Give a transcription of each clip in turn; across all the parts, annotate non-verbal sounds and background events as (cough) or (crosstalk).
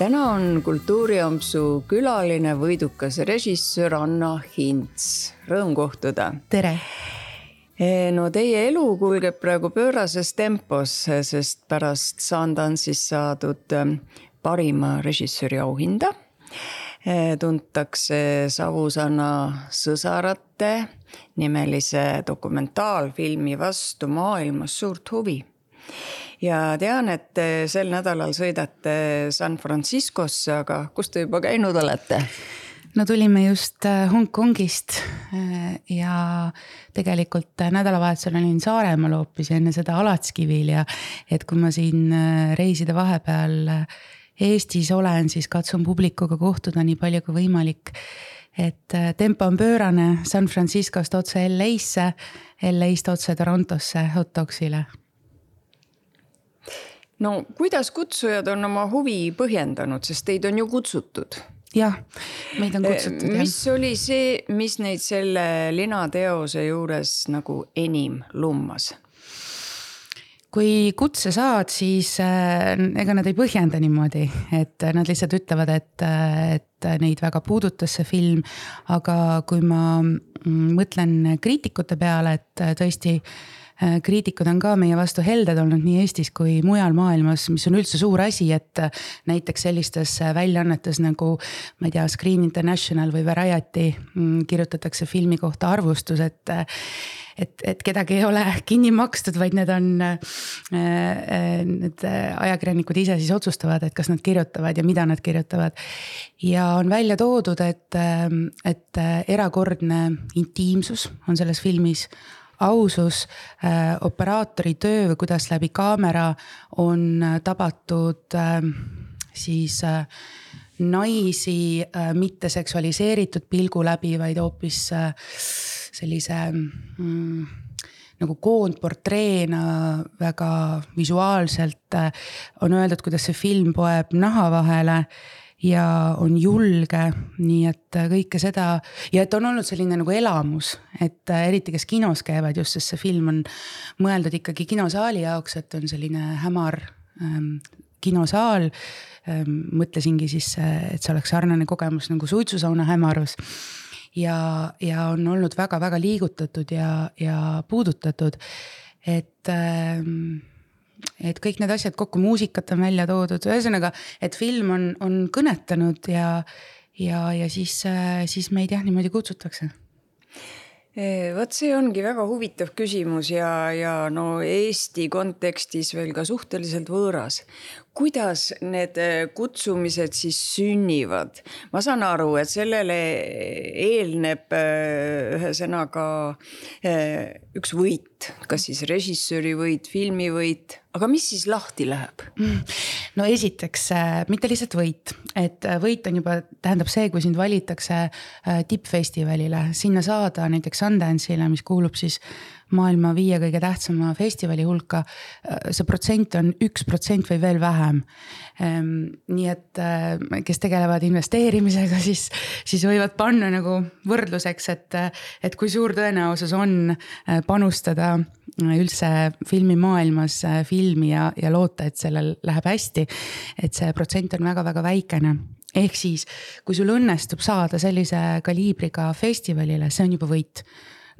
täna on Kultuuriampsu külaline võidukas režissöör Anna Hints, rõõm kohtuda. tere. no teie elu kulgeb praegu pöörases tempos, sest pärast Sundance'is saadud ähm, parima režissööri auhinda tuntakse Savusanna Sõsarate nimelise dokumentaalfilmi vastu maailmas suurt huvi ja tean, et sel nädalal sõidate San Franciscosse, aga kus te juba käinud olete? no tulime just äh, Hongkongist äh, ja tegelikult nädalavahetusel olin Saaremaal hoopis ja enne seda Alatskivil ja et kui ma siin äh, reiside vahepeal Eestis olen, siis katsun publikuga kohtuda nii palju kui võimalik. et tempo on pöörane San Franciscost otse LA-sse, LA-st otse Torontosse hot dogsile no kuidas kutsujad on oma huvi põhjendanud, sest teid on ju kutsutud? jah, meid on kutsutud jah. mis oli see, mis neid selle linateose juures nagu enim lummas? kui kutse saad, siis äh, ega nad ei põhjenda niimoodi, et nad lihtsalt ütlevad, et, et neid väga puudutas see film. aga kui ma mm, mõtlen kriitikute peale, et tõesti kriitikud on ka meie vastu helded olnud nii Eestis kui mujal maailmas, mis on üldse suur asi, et äh, näiteks sellistes äh, väljaannetes nagu ma ei tea, Screen International või Variety mm, kirjutatakse filmi kohta arvustus, et et, et kedagi ei ole (laughs) kinni makstud, vaid need on, need ajakirjanikud ise siis otsustavad, et kas nad kirjutavad ja mida nad kirjutavad. ja on välja toodud, et, et erakordne intiimsus on selles filmis ausus äh,, operaatori töö või kuidas läbi kaamera on äh, tabatud äh, siis äh, naisi äh, mitte seksualiseeritud pilgu läbi, vaid hoopis äh, sellise mm, nagu koondportreena väga visuaalselt äh, on öeldud, kuidas see film poeb naha vahele ja on julge, nii et äh, kõike seda ja et on olnud selline nagu elamus, et äh, eriti, kes kinos käivad just, sest see film on mõeldud ikkagi kinosaali jaoks, et on selline hämar ähm, kinosaal ähm,. mõtlesingi siis, äh, et see oleks sarnane kogemus nagu suitsusauna hämarus ja, ja on olnud väga-väga liigutatud ja, ja puudutatud, et ähm, et kõik need asjad kokku, muusikat on välja toodud, ühesõnaga, et film on, on kõnetanud ja, ja, ja siis, siis meid jah, niimoodi kutsutakse. Vot see ongi väga huvitav küsimus ja, ja no Eesti kontekstis veel ka suhteliselt võõras kuidas need äh, kutsumised siis sünnivad? ma saan aru, et sellele eelneb äh, ühesõnaga äh, üks võit, kas siis režissööri võit, filmi võit, aga mis siis lahti läheb? Mm. no esiteks mitte lihtsalt võit, et võit on juba, tähendab see, kui sind valitakse tippfestivalile, sinna saada näiteks Sundance'ile, mis kuulub siis maailma viie kõige tähtsama festivali hulka. see protsent on üks protsent või veel vähem. Ehm, nii et äh, kes tegelevad investeerimisega, (laughs) siis, siis võivad panna nagu võrdluseks, et, et kui suur tõenäosus on äh, panustada üldse filmimaailmas äh, filmi ja, ja loota, et sellel läheb hästi. et see protsent on väga-väga väikene ehk siis, kui sul õnnestub saada sellise kaliibriga festivalile, see on juba võit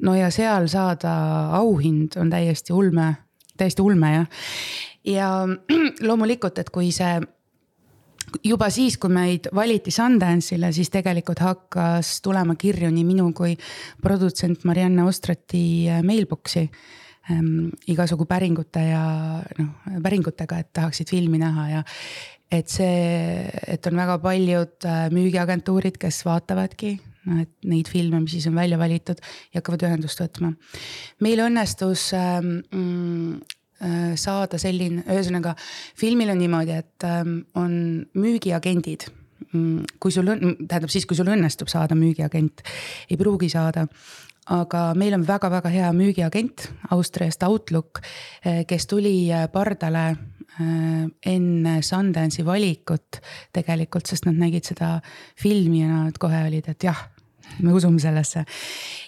no ja seal saada auhind on täiesti ulme, täiesti ulme jah. ja (clears throat) loomulikult, et kui see juba siis, kui meid valiti Sundance'ile, siis tegelikult hakkas tulema kirju nii minu kui produtsent Marianne Ostrati äh, mailbox'i ähm,. igasugu päringute ja noh, päringutega, et tahaksid filmi näha ja et see, et on väga paljud äh, müügiagentuurid, kes vaatavadki et neid filme, mis siis on välja valitud ja hakkavad ühendust võtma. meil õnnestus ähm, mm, äh, saada selline, ühesõnaga filmil on niimoodi, et ähm, on müügiagendid mm, kui sul on, tähendab siis, kui sul õnnestub saada müügiagent, ei pruugi saada. aga meil on väga-väga hea müügiagent Austriast Outlook, äh, kes tuli äh, pardale enne Sundance'i valikut tegelikult, sest nad nägid seda filmi ja nad kohe olid, et jah, me usume sellesse.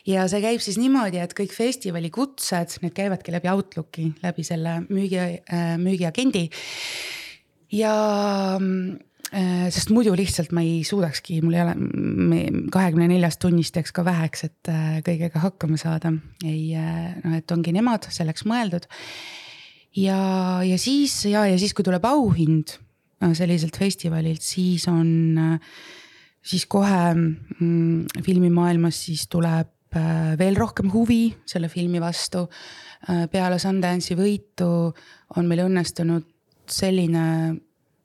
ja see käib siis niimoodi, et kõik festivali kutsed, need käivadki läbi Outlooki, läbi selle müügi, äh, müügiagendi. ja Äh, sest muidu lihtsalt ma ei suudakski, mul ei ole, kahekümne neljast tunnist jääks ka väheks, et äh, kõigega hakkama saada. ei, äh, noh, et ongi nemad selleks mõeldud. Ja, ja siis ja, ja siis, kui tuleb auhind selliselt festivalilt, siis on, siis kohe mm, filmimaailmas siis tuleb veel rohkem huvi selle filmi vastu. peale Sundance'i võitu on meil õnnestunud selline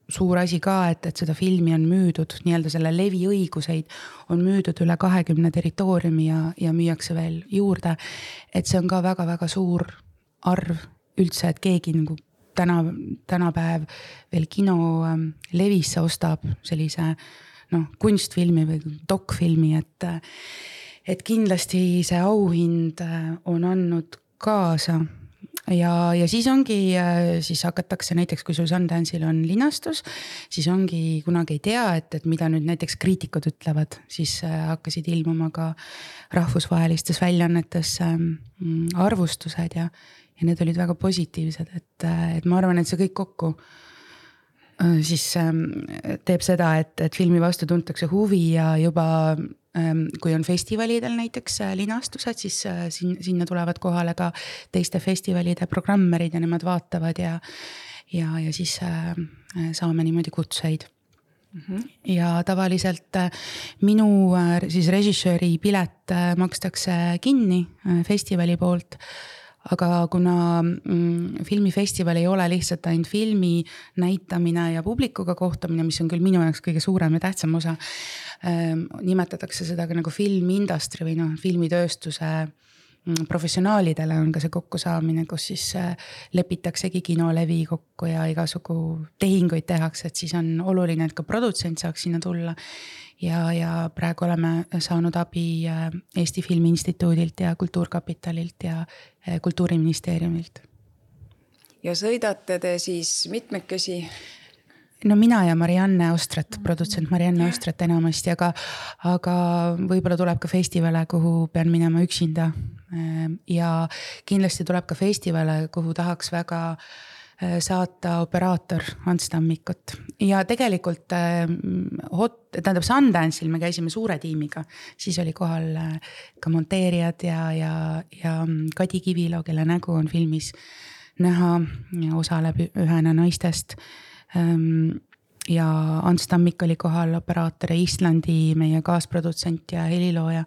suur asi ka, et, et seda filmi on müüdud, nii-öelda selle leviõiguseid on müüdud üle kahekümne territooriumi ja, ja müüakse veel juurde. et see on ka väga-väga suur arv üldse, et keegi nagu täna, tänapäev veel kinolevisse ähm, ostab sellise noh, kunstfilmi või dokfilmi, et, et kindlasti see auhind äh, on andnud kaasa. Ja, ja siis ongi, äh, siis hakatakse näiteks, kui sul Sundance'il on linastus, siis ongi, kunagi ei tea, et, et mida nüüd näiteks kriitikud ütlevad, siis äh, hakkasid ilmuma ka rahvusvahelistes väljaannetes ähm, arvustused ja, ja need olid väga positiivsed, et, äh, et ma arvan, et see kõik kokku siis ähm, teeb seda, et, et filmi vastu tuntakse huvi ja juba Ehm, kui on festivalidel näiteks äh, linastused, siis äh, siin, sinna tulevad kohale ka teiste festivalide programmerid ja nemad vaatavad ja, ja, ja siis äh, saame niimoodi kutseid Mm -hmm. ja tavaliselt minu siis režissööri pilet makstakse kinni festivali poolt aga kuna mm, filmifestival ei ole lihtsalt ainult filmi näitamine ja publikuga kohtumine, mis on küll minu jaoks kõige suurem ja tähtsam osa ähm,. nimetatakse seda ka nagu film industry või noh, filmitööstuse professionaalidele on ka see kokkusaamine, kus siis äh, lepitaksegi kinolevi kokku ja igasugu tehinguid tehakse, et siis on oluline, et ka produtsent saaks sinna tulla ja, ja praegu oleme saanud abi äh, Eesti Filmi Instituudilt ja Kultuurkapitalilt ja äh, Kultuuriministeeriumilt. ja sõidate te siis mitmekesi? no mina ja Marianne Ostrat, produtsent Marianne Ostrat enamasti, aga, aga võib-olla tuleb ka festivale, kuhu pean minema üksinda. Äh, ja kindlasti tuleb ka festivale, kuhu tahaks väga Äh, saata operaator Ants Tammikut. Ja tegelikult äh, hot, tähendab Sundance'il me käisime suure tiimiga, siis oli kohal äh, ka monteerijad ja, ja, ja mm, Kadi Kivilo, kelle nägu on filmis näha osaleb ühena naistest. Ähm, ja Ants Tammik oli kohal, operaator ja Islandi meie kaasprodutsent ja helilooja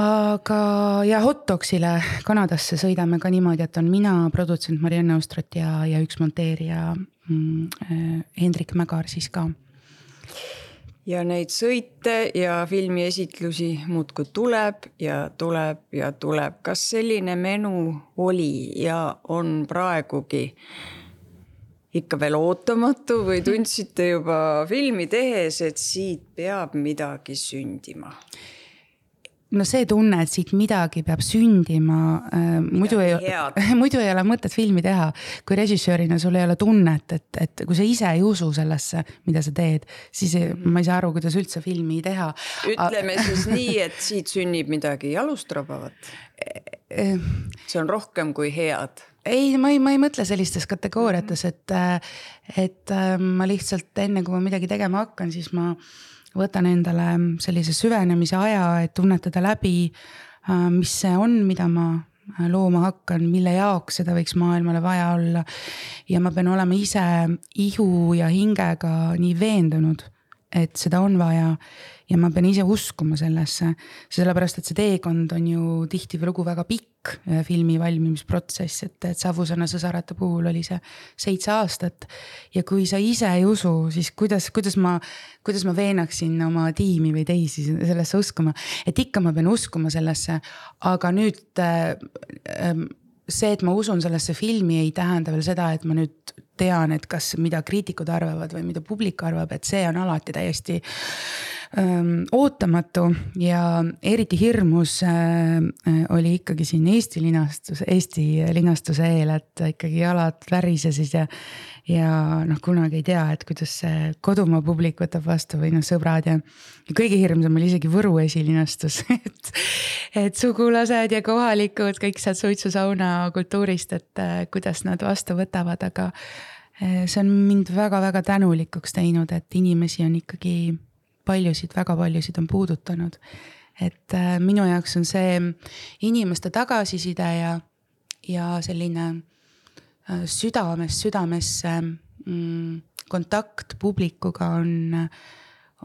aga ja hot dogsile Kanadasse sõidame ka niimoodi, et on mina, produtsent Marianne Ostrat ja, ja üks monteerija mm, äh, Hendrik Mägar siis ka. ja neid sõite ja filmiesitlusi muudkui tuleb ja tuleb ja tuleb. kas selline menu oli ja on praegugi ikka veel ootamatu või tundsite juba filmi tehes, et siit peab midagi sündima? No see tunne, et siit midagi peab sündima äh,, muidu ei, (laughs) muidu ei ole mõtet filmi teha. kui režissöörina sul ei ole tunnet, et, et kui sa ise ei usu sellesse, mida sa teed, siis ei, ma ei saa aru, kuidas üldse filmi teha. ütleme siis (laughs) nii, et siit sünnib midagi jalustrabavat. Eh, see on rohkem kui head ei, ma ei, ma ei mõtle sellistes kategooriates, et, et äh, ma lihtsalt enne, kui ma midagi tegema hakkan, siis ma võtan endale sellise süvenemise aja, et tunnetada läbi, äh, mis see on, mida ma äh, looma hakkan, mille jaoks seda võiks maailmale vaja olla. ja ma pean olema ise ihu ja hingega nii veendunud, et seda on vaja ja ma pean ise uskuma sellesse, sellepärast et see teekond on ju tihtilugu väga pikk äh, filmi valmimisprotsess, et, et Savusõna sõsarate puhul oli see seitse aastat. ja kui sa ise ei usu, siis kuidas, kuidas ma, kuidas ma veenaksin oma tiimi või teisi sellesse uskuma, et ikka ma pean uskuma sellesse, aga nüüd äh, äh, see, et ma usun sellesse filmi, ei tähenda veel seda, et ma nüüd tean, et kas, mida kriitikud arvavad või mida publik arvab, et see on alati täiesti ähm, ootamatu ja eriti hirmus äh, oli ikkagi siin Eesti linastus, Eesti linastuse eel, et ikkagi jalad värisesid ja ja noh, kunagi ei tea, et kuidas see kodumaa publik võtab vastu või noh, sõbrad ja. ja kõige hirmsam oli isegi Võru esilinastus (laughs) et, et sugulased ja kohalikud kõik sealt suitsusauna kultuurist, et äh, kuidas nad vastu võtavad, aga see on mind väga-väga tänulikuks teinud, et inimesi on ikkagi paljusid, väga paljusid on puudutanud. et äh, minu jaoks on see inimeste tagasiside ja, ja selline äh, südamest südamesse mm, kontakt publikuga on,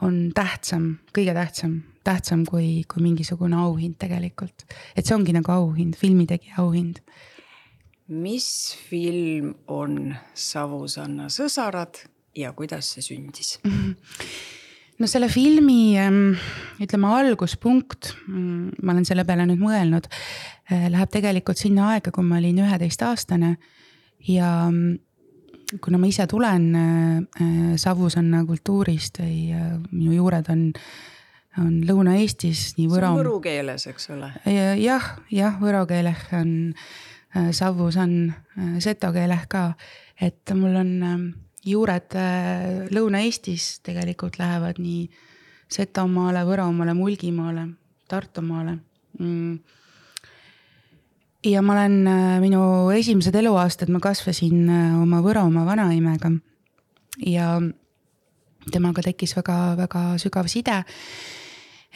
on tähtsam, kõige tähtsam, tähtsam kui, kui mingisugune auhind tegelikult. et see ongi nagu auhind, filmitegija auhind mis film on Savusanna sõsarad ja kuidas see sündis? no selle filmi ütleme alguspunkt, mm, ma olen selle peale nüüd mõelnud, eh, läheb tegelikult sinna aega, kui ma olin üheteistaastane ja mm, kuna ma ise tulen eh, Savusanna kultuurist või eh, minu juured on, on Lõuna-Eestis, nii võro. võru keeles, eks ole ja,? jah, jah, võro keeles on Savus on äh, seto keeles ka, et mul on ähm, juured äh, Lõuna-Eestis tegelikult lähevad nii Setomaale, Võromaale, Mulgimaale, Tartumaale. Mm. Ja ma olen, minu esimesed eluaastad ma kasvasin oma Võromaa vanaemega ja temaga tekkis väga-väga sügav side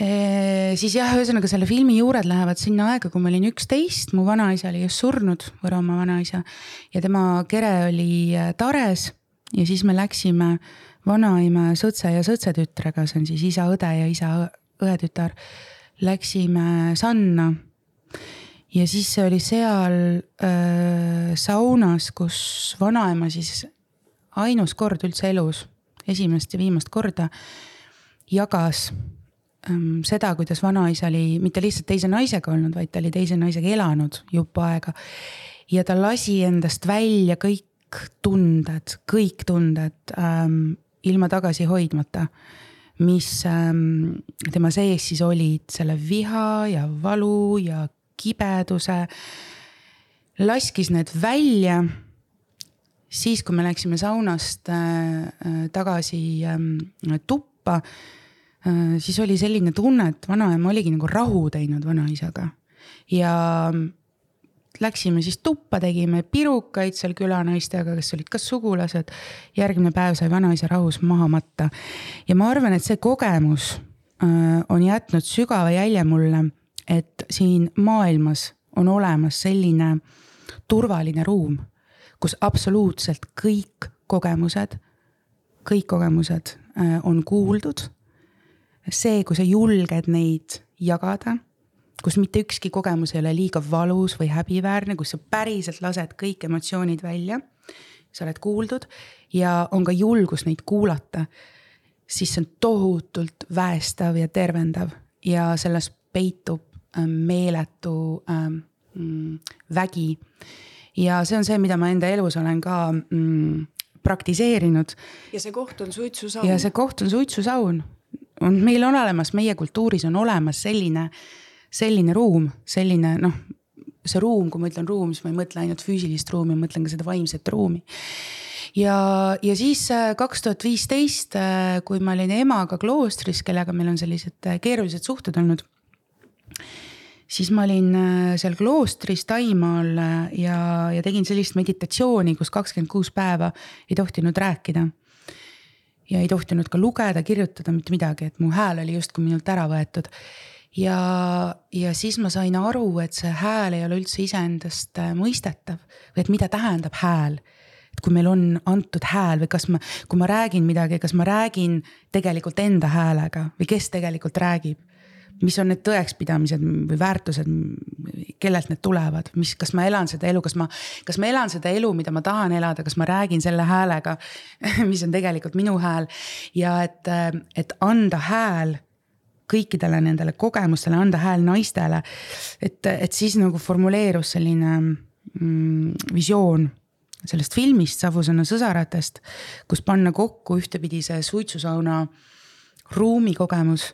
siis jah, ühesõnaga selle filmi juured lähevad sinna aega, kui ma olin üksteist, mu vanaisa oli just surnud, Võromaa vanaisa. ja tema kere oli äh, Tares ja siis me läksime vanaema sõtse ja sõtsetütrega, see on siis isa õde ja isa õetütar. Läksime Sanna ja siis see oli seal äh, saunas, kus vanaema siis ainus kord üldse elus, esimest ja viimast korda jagas seda, kuidas vanaisa oli mitte lihtsalt teise naisega olnud, vaid ta oli teise naisega elanud jupp aega. ja ta lasi endast välja kõik tunded, kõik tunded ähm, ilma tagasi hoidmata. mis ähm, tema sees siis olid, selle viha ja valu ja kibeduse. laskis need välja siis, kui me läksime saunast äh, äh tagasi äh, tuppa siis oli selline tunne, et vanaema oligi nagu rahu teinud vanaisaga. Ja läksime siis tuppa, tegime pirukaid seal külanaistega, kes olid ka sugulased. järgmine päev sai vanaisa rahus maha matta. Ja ma arvan, et see kogemus äh, on jätnud sügava jälje mulle, et siin maailmas on olemas selline turvaline ruum, kus absoluutselt kõik kogemused, kõik kogemused äh, on kuuldud see, kui sa julged neid jagada, kus mitte ükski kogemus ei ole liiga valus või häbiväärne, kus sa päriselt lased kõik emotsioonid välja. sa oled kuuldud ja on ka julgus neid kuulata. siis see on tohutult väestav ja tervendav ja selles peitub ähm, meeletu ähm, vägi. ja see on see, mida ma enda elus olen ka mm, praktiseerinud. ja see koht on suitsusaun. ja see koht on suitsusaun on, meil on olemas, meie kultuuris on olemas selline, selline ruum, selline noh, see ruum, kui ma ütlen ruum, siis ma ei mõtle ainult füüsilist ruumi, ma mõtlen ka seda vaimset ruumi ja, ja siis äh, kaks tuhat viisteist, äh, kui ma olin emaga kloostris, kellega meil on sellised äh, keerulised suhted olnud. siis ma olin seal kloostris Taimaal ja, ja tegin sellist meditatsiooni, kus kakskümmend kuus päeva ei tohtinud rääkida ja ei tohtinud ka lugeda, kirjutada mitte midagi, et mu hääl oli justkui minult ära võetud. ja, ja siis ma sain aru, et see hääl ei ole üldse iseendast äh, mõistetav või et mida tähendab hääl et kui meil on antud hääl või kas ma, kui ma räägin midagi, kas ma räägin tegelikult enda häälega või kes tegelikult räägib mis on need tõekspidamised või väärtused, kellelt need tulevad, mis, kas ma elan seda elu, kas ma, kas ma elan seda elu, mida ma tahan elada, kas ma räägin selle häälega, (laughs) mis on tegelikult minu hääl. ja et, et anda hääl kõikidele nendele kogemustele, anda hääl naistele. et, et siis nagu formuleerus selline mm, visioon sellest filmist Savusõna sõsaratest, kus panna kokku ühtepidi see suitsusauna ruumi kogemus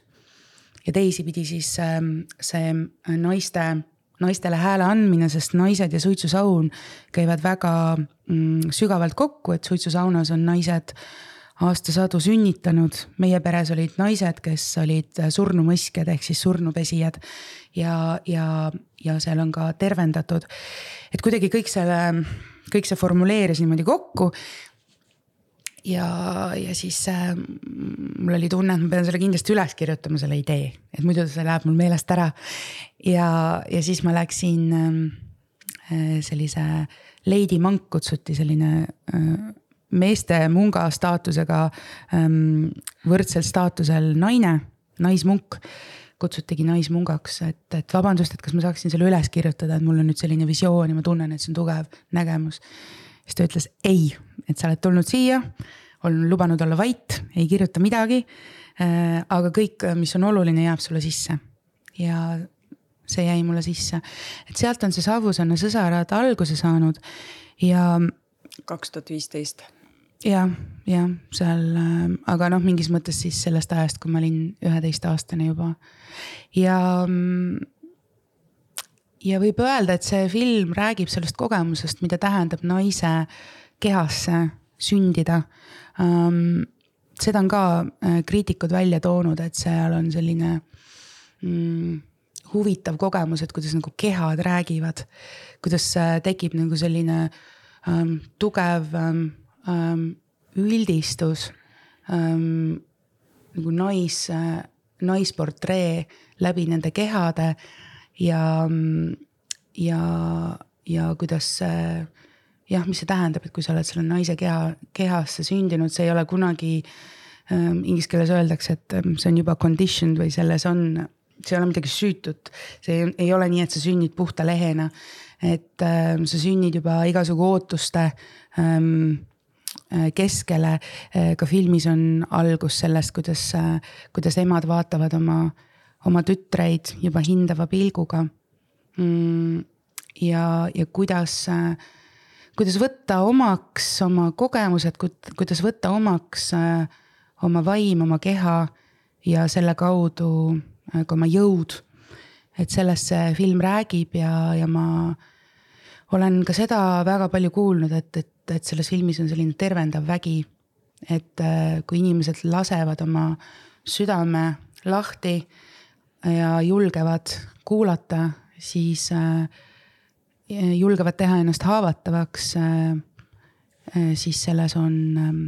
ja teisipidi siis ähm, see naiste, naistele hääle andmine, sest naised ja suitsusaun käivad väga mm, sügavalt kokku, et suitsusaunas on naised aastasadu sünnitanud, meie peres olid naised, kes olid surnumõskjad ehk siis surnupesijad. ja, ja, ja seal on ka tervendatud, et kuidagi kõik selle, kõik see formuleeris niimoodi kokku ja, ja siis äh, mul oli tunne, et ma pean selle kindlasti üles kirjutama, selle idee, et muidu see läheb mul meelest ära. ja, ja siis ma läksin äh, sellise Lady Monk kutsuti selline äh, meeste munga staatusega ähm, võrdsel staatusel naine, naismunk kutsutigi naismungaks, et, et vabandust, et kas ma saaksin selle üles kirjutada, et mul on nüüd selline visioon ja ma tunnen, et see on tugev nägemus. Siis ta ütles ei, et sa oled tulnud siia, olen lubanud olla vait, ei kirjuta midagi äh,. aga kõik, mis on oluline, jääb sulle sisse ja see jäi mulle sisse, et sealt on see Savusaare sõsarad alguse saanud ja. kaks tuhat viisteist jah, jah, seal, äh, aga noh, mingis mõttes siis sellest ajast, kui ma olin üheteistaastane juba ja. Ja võib öelda, et see film räägib sellest kogemusest, mida tähendab naise kehasse sündida um,. seda on ka äh, kriitikud välja toonud, et seal on selline mm, huvitav kogemus, et kuidas nagu kehad räägivad, kuidas äh, tekib nagu selline um, tugev um, üldistus um, nagu nais naisportree läbi nende kehade ja, ja, ja kuidas see jah, mis see tähendab, et kui sa oled selle naise keha, kehasse sündinud, see ei ole kunagi ähm,. Inglise keeles öeldakse, et ähm, see on juba conditioned või selles on, see ei ole midagi süütut. see ei, ei ole nii, et sa sünnid puhta lehena, et ähm, sa sünnid juba igasugu ootuste ähm, äh, keskele. Äh, ka filmis on algus sellest, kuidas, äh, kuidas emad vaatavad oma, oma tütreid juba hindava pilguga mm,. ja, ja kuidas äh, kuidas võtta omaks oma kogemused, kuidas võtta omaks äh, oma vaim, oma keha ja selle kaudu äh, ka oma jõud. et sellest see film räägib ja, ja ma olen ka seda väga palju kuulnud, et, et, et selles filmis on selline tervendav vägi. et kui inimesed lasevad oma südame lahti ja julgevad kuulata, siis äh, julgevad teha ennast haavatavaks, äh, äh, siis selles on, ähm,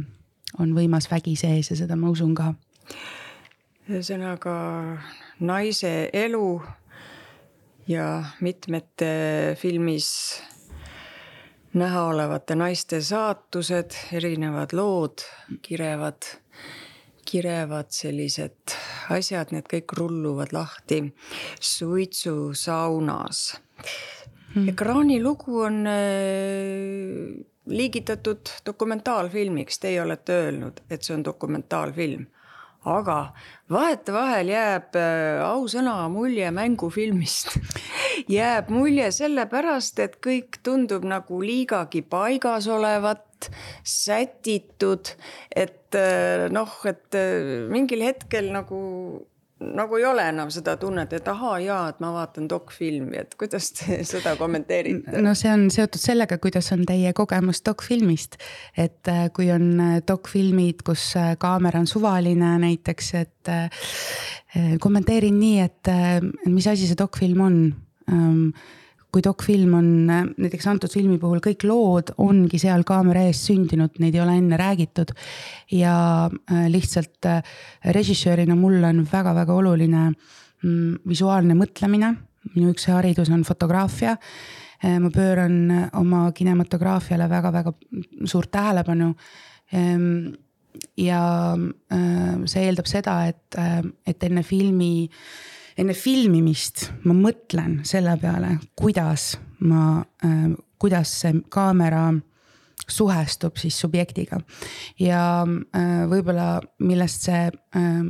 on võimas vägi sees ja seda ma usun ka. ühesõnaga naise elu ja mitmete filmis näha olevate naiste saatused, erinevad lood, kirevad, kirevad sellised asjad, need kõik rulluvad lahti suitsusaunas. Hmm.. ekraanilugu on äh, liigitatud dokumentaalfilmiks, teie olete öelnud, et see on dokumentaalfilm. aga vahetevahel jääb äh, ausõna mulje mängufilmist (laughs) jääb mulje sellepärast, et kõik tundub nagu liigagi paigas olevat, sätitud, et äh, noh, et mingil hetkel nagu nagu ei ole enam seda tunnet, et ahaa, jaa, et ma vaatan dokfilmi, et kuidas te (laughs) seda kommenteerite? no see on seotud sellega, kuidas on teie kogemus dokfilmist. et äh, kui on äh, dokfilmid, kus äh, kaamera on suvaline näiteks, et kommenteerin nii, et mis asi see dokfilm on ähm, kui dokfilm on näiteks antud filmi puhul kõik lood ongi seal kaamera ees sündinud, neid ei ole enne räägitud. ja äh, lihtsalt äh, režissöörina mul on väga-väga oluline mm, visuaalne mõtlemine, minu üks haridus on fotograafia äh, ma pööran oma kinematograafiale väga-väga suurt tähelepanu. Ehm, ja see eeldab seda, et, et enne filmi enne filmimist ma mõtlen selle peale, kuidas ma äh,, kuidas see kaamera suhestub siis subjektiga. ja äh, võib-olla millest see äh,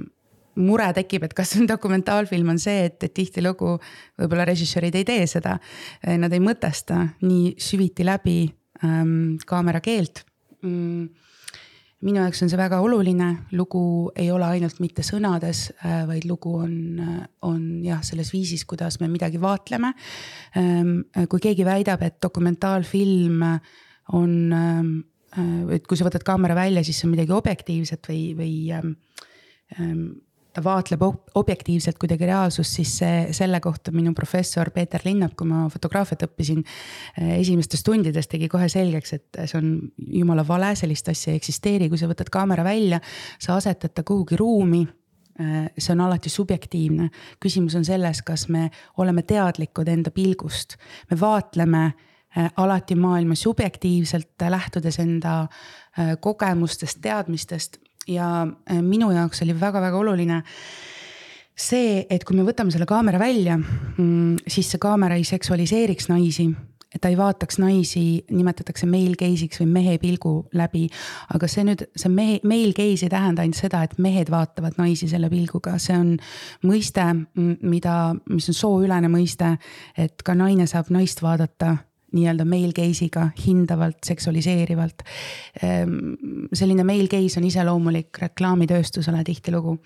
mure tekib, et kas see on dokumentaalfilm, on see, et, et tihtilugu võib-olla režissöörid ei tee seda. Nad ei mõtesta nii süviti läbi ähm, kaamera keelt mm minu jaoks on see väga oluline, lugu ei ole ainult mitte sõnades, äh, vaid lugu on, äh, on jah, selles viisis, kuidas me midagi vaatleme. Ähm, kui keegi väidab, et dokumentaalfilm on, ähm, äh, et kui sa võtad kaamera välja, siis see on midagi objektiivset või, või ähm, ta vaatleb objektiivselt kuidagi reaalsust, siis see, selle kohta minu professor Peeter Linnap, kui ma fotograafiat õppisin. Eh, esimestes tundides tegi kohe selgeks, et see on jumala vale, sellist asja ei eksisteeri, kui sa võtad kaamera välja, sa asetad ta kuhugi ruumi eh, see on alati subjektiivne, küsimus on selles, kas me oleme teadlikud enda pilgust, me vaatleme eh, alati maailma subjektiivselt, lähtudes enda kogemustest, teadmistest ja äh, minu jaoks oli väga-väga oluline see, et kui me võtame selle kaamera välja, mm, siis see kaamera ei seksualiseeriks naisi et ta ei vaataks naisi, nimetatakse male gaze'iks või mehe pilgu läbi. aga see nüüd, see mehe, male gaze ei tähenda ainult seda, et mehed vaatavad naisi selle pilguga, see on mõiste, mida, mis on sooülene mõiste, et ka naine saab naist vaadata nii-öelda male gaze'iga hindavalt, seksualiseerivalt. Ehm, selline male gaze on iseloomulik reklaamitööstusele tihtilugu.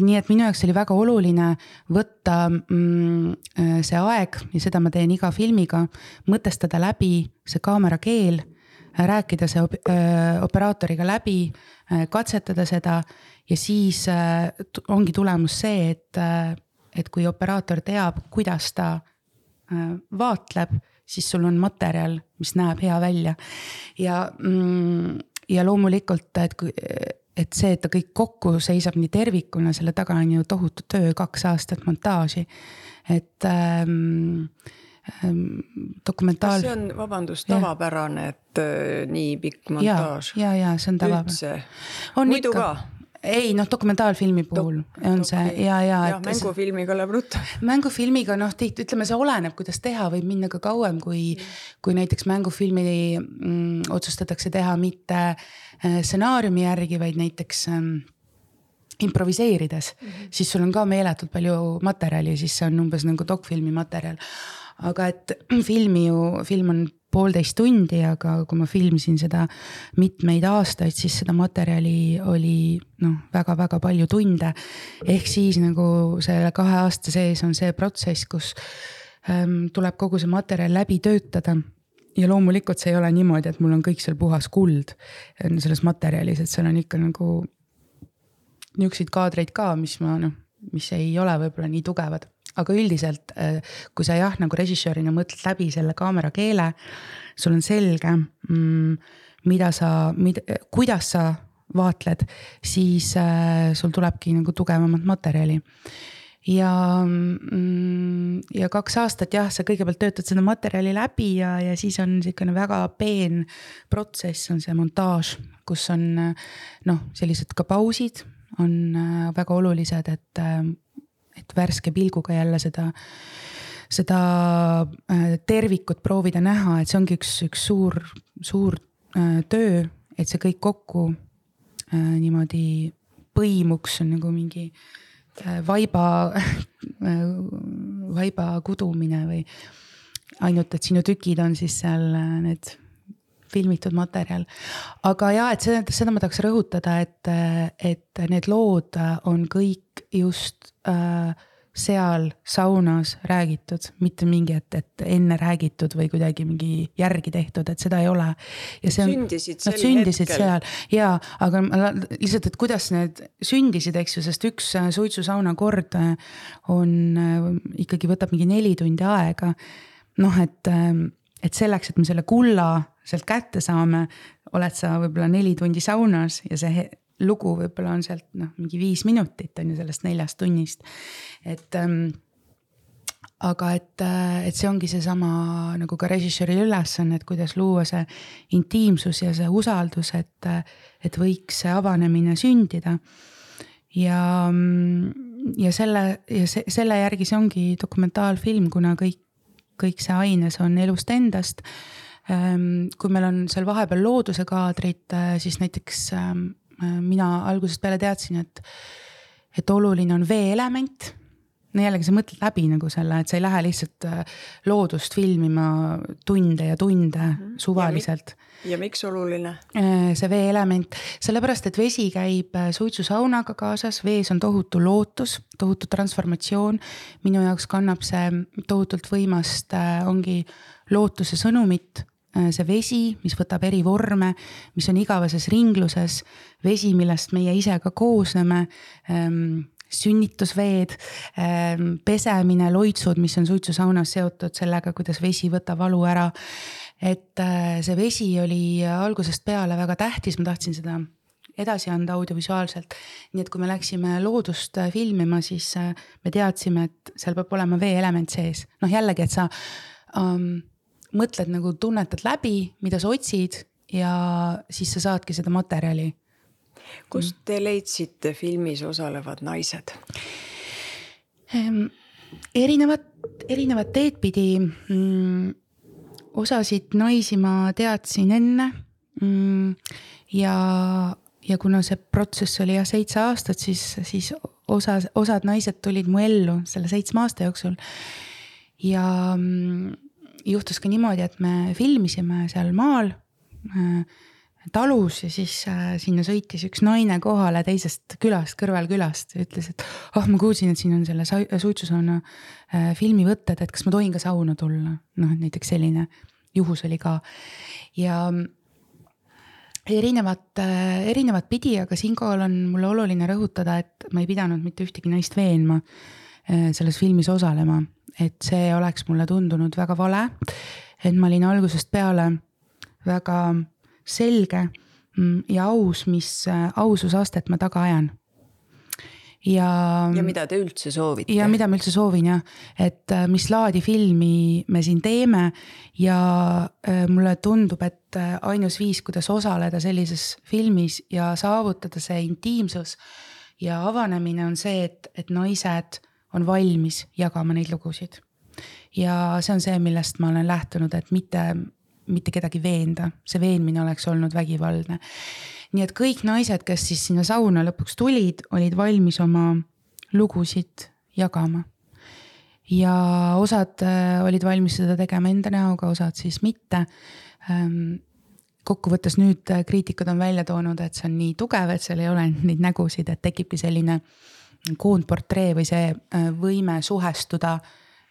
nii et minu jaoks oli väga oluline võtta mm, äh, see aeg ja seda ma teen iga filmiga, mõtestada läbi see kaamera keel rääkida see op äh, operaatoriga läbi, äh, katsetada seda ja siis ongi tulemus see, et, et kui operaator teab, kuidas ta vaatleb siis sul on materjal, mis näeb hea välja. ja, mm, ja loomulikult, et kui, et see, et ta kõik kokku seisab nii tervikuna, selle taga on ju tohutu töö, kaks aastat montaaži. et ähm, ähm, dokumentaal. kas see on, vabandust, tavapärane, et äh, nii pikk montaaž? ja, ja, ja see on tavapärane. muidu ikka. ka? Ei noh, dokumentaalfilmi puhul Dok on see ja, ja. jah, mängufilmiga läheb ruttu. (laughs) mängufilmiga noh, tihti ütleme, see oleneb, kuidas teha, võib minna ka kauem, kui mm., kui näiteks mängufilmi mm, otsustatakse teha mitte äh, stsenaariumi järgi, vaid näiteks ähm, improviseerides mm, -hmm. siis sul on ka meeletult palju materjali, siis see on umbes nagu dokfilmi materjal. aga et (clears throat) filmi ju, film on poolteist tundi, aga kui ma filmisin seda mitmeid aastaid, siis seda materjali oli noh, väga-väga palju tunde. ehk siis nagu selle kahe aasta sees on see protsess, kus ähm, tuleb kogu see materjal läbi töötada ja loomulikult see ei ole niimoodi, et mul on kõik seal puhas kuld selles materjalis, et seal on ikka nagu niisuguseid kaadreid ka, mis ma noh, mis ei ole võib-olla nii tugevad aga üldiselt, äh, kui sa jah, nagu režissöörina mõtled läbi selle kaamera keele, sul on selge mm,, mida sa, mida, kuidas sa vaatled, siis äh, sul tulebki nagu tugevamat materjali. Ja mm,, ja kaks aastat jah, sa kõigepealt töötad seda materjali läbi ja, ja siis on niisugune väga peen protsess, on see montaaž, kus on noh, sellised ka pausid on äh, väga olulised, et et värske pilguga jälle seda, seda äh, tervikut proovida näha, et see ongi üks, üks suur, suur äh, töö, et see kõik kokku äh, niimoodi põimuks, on nagu mingi vaiba (laughs) vaiba kudumine või ainult, et sinu tükid on siis seal need filmitud materjal. aga ja, et seda, seda ma tahaks rõhutada, et, et need lood on kõik just äh, seal saunas räägitud, mitte mingi, et, et enne räägitud või kuidagi mingi järgi tehtud, et seda ei ole. ja see on, nad sündisid hetkel. seal ja, aga lihtsalt, et kuidas need sündisid, eks ju, sest üks äh, suitsusauna kord äh, on äh, ikkagi võtab mingi neli tundi aega. noh, et, et selleks, et me selle kulla sealt kätte saame, oled sa võib-olla neli tundi saunas ja see lugu võib-olla on sealt noh, mingi viis minutit on ju sellest neljast tunnist. et ähm, aga et, äh, et see ongi seesama nagu ka režissööri ülesanne, et kuidas luua see intiimsus ja see usaldus, et, et võiks see avanemine sündida. ja, ja selle ja se, selle järgi see ongi dokumentaalfilm, kuna kõik, kõik see aines on elust endast kui meil on seal vahepeal looduse kaadrid, äh, siis näiteks ähm, äh, mina algusest peale teadsin, et, et oluline on veeelement no jällegi sa mõtled läbi nagu selle, et sa ei lähe lihtsalt äh, loodust filmima tunde ja tunde mm -hmm. suvaliselt. ja miks oluline? see veeelement, sellepärast et vesi käib suitsusaunaga kaasas, vees on tohutu lootus, tohutu transformatsioon. minu jaoks kannab see tohutult võimast, ongi lootuse sõnumit see vesi, mis võtab eri vorme, mis on igaveses ringluses, vesi, millest meie ise ka koosneme. Ähm, sünnitusveed, ähm, pesemine, loitsud, mis on suitsusaunas seotud sellega, kuidas vesi võtab valu ära. et äh, see vesi oli algusest peale väga tähtis, ma tahtsin seda edasi anda audiovisuaalselt. nii et kui me läksime loodust äh, filmima, siis äh, me teadsime, et seal peab olema veeelement sees, noh jällegi, et sa um, mõtled nagu tunnetad läbi, mida sa otsid ja siis sa saadki seda materjali. kust te leidsite filmis osalevad naised ehm,? erinevat, erinevat teed pidi mm,. osasid naisi ma teadsin enne mm, ja ja kuna see protsess oli jah seitse aastat, siis, siis osa, osad naised tulid mu ellu selle seitsme aasta jooksul. ja mm, juhtus ka niimoodi, et me filmisime seal maal äh, talus ja siis äh, sinna sõitis üks naine kohale teisest külast, kõrvalkülast ütles, et ah oh,, ma kuulsin, et siin on selle suitsusauna äh, filmivõtted, et kas ma tohin ka sauna tulla. noh, näiteks selline juhus oli ka ja erinevat, äh, erinevat pidi, aga siinkohal on mulle oluline rõhutada, et ma ei pidanud mitte ühtegi naist veenma selles filmis osalema, et see oleks mulle tundunud väga vale. et ma olin algusest peale väga selge mm, ja aus, mis äh, aususastet ma taga ajan ja. ja mida te üldse soovite? ja mida ma üldse soovin jah, et äh, mis laadi filmi me siin teeme ja äh, mulle tundub, et ainus viis, kuidas osaleda sellises filmis ja saavutada see intiimsus ja avanemine on see, et, et naised on valmis jagama neid lugusid. ja see on see, millest ma olen lähtunud, et mitte, mitte kedagi veenda, see veenmine oleks olnud vägivaldne nii et kõik naised, kes siis sinna sauna lõpuks tulid, olid valmis oma lugusid jagama. ja osad äh, olid valmis seda tegema enda näoga, osad siis mitte ähm, kokkuvõttes nüüd äh, kriitikud on välja toonud, et see on nii tugev, et seal ei ole neid nägusid, et tekibki selline koondportree või see äh, võime suhestuda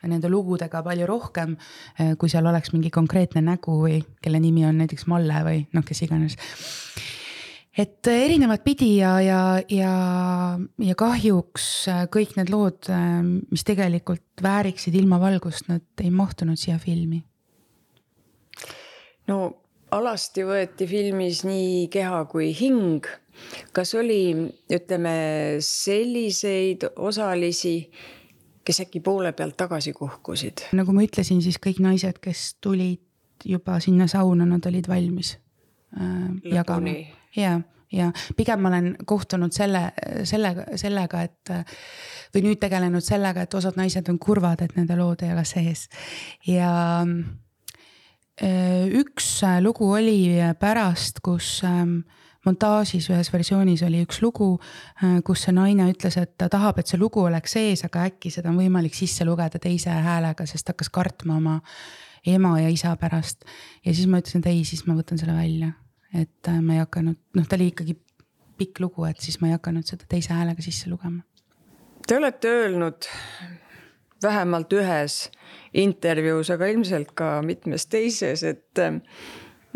nende lugudega palju rohkem, kui seal oleks mingi konkreetne nägu või kelle nimi on näiteks Malle või noh, kes iganes et erinevat pidi ja, ja, ja, ja kahjuks äh, kõik need lood, äh, mis tegelikult vääriksid ilmavalgust, nad ei mahtunud siia filmi. no alasti võeti filmis nii keha kui hing. Kas oli, ütleme selliseid osalisi, kes äkki poole pealt tagasi kuhkusid? nagu ma ütlesin, siis kõik naised, kes tulid juba sinna sauna, nad olid valmis äh, jagama. Ja, ja pigem ma olen kohtunud selle, sellega, sellega, et või nüüd tegelenud sellega, et osad naised on kurvad, et nende lood ei ole sees. Ja äh, üks lugu oli pärast, kus ähm, montaažis ühes versioonis oli üks lugu, äh, kus see naine ütles, et ta tahab, et see lugu oleks sees, aga äkki seda on võimalik sisse lugeda teise häälega, sest hakkas kartma oma ema ja isa pärast. ja siis ma ütlesin, et ei, siis ma võtan selle välja et äh, ma ei hakanud, noh, ta oli ikkagi pikk lugu, et siis ma ei hakanud seda teise häälega sisse lugema. Te olete öelnud vähemalt ühes intervjuus, aga ilmselt ka mitmes teises, et mm,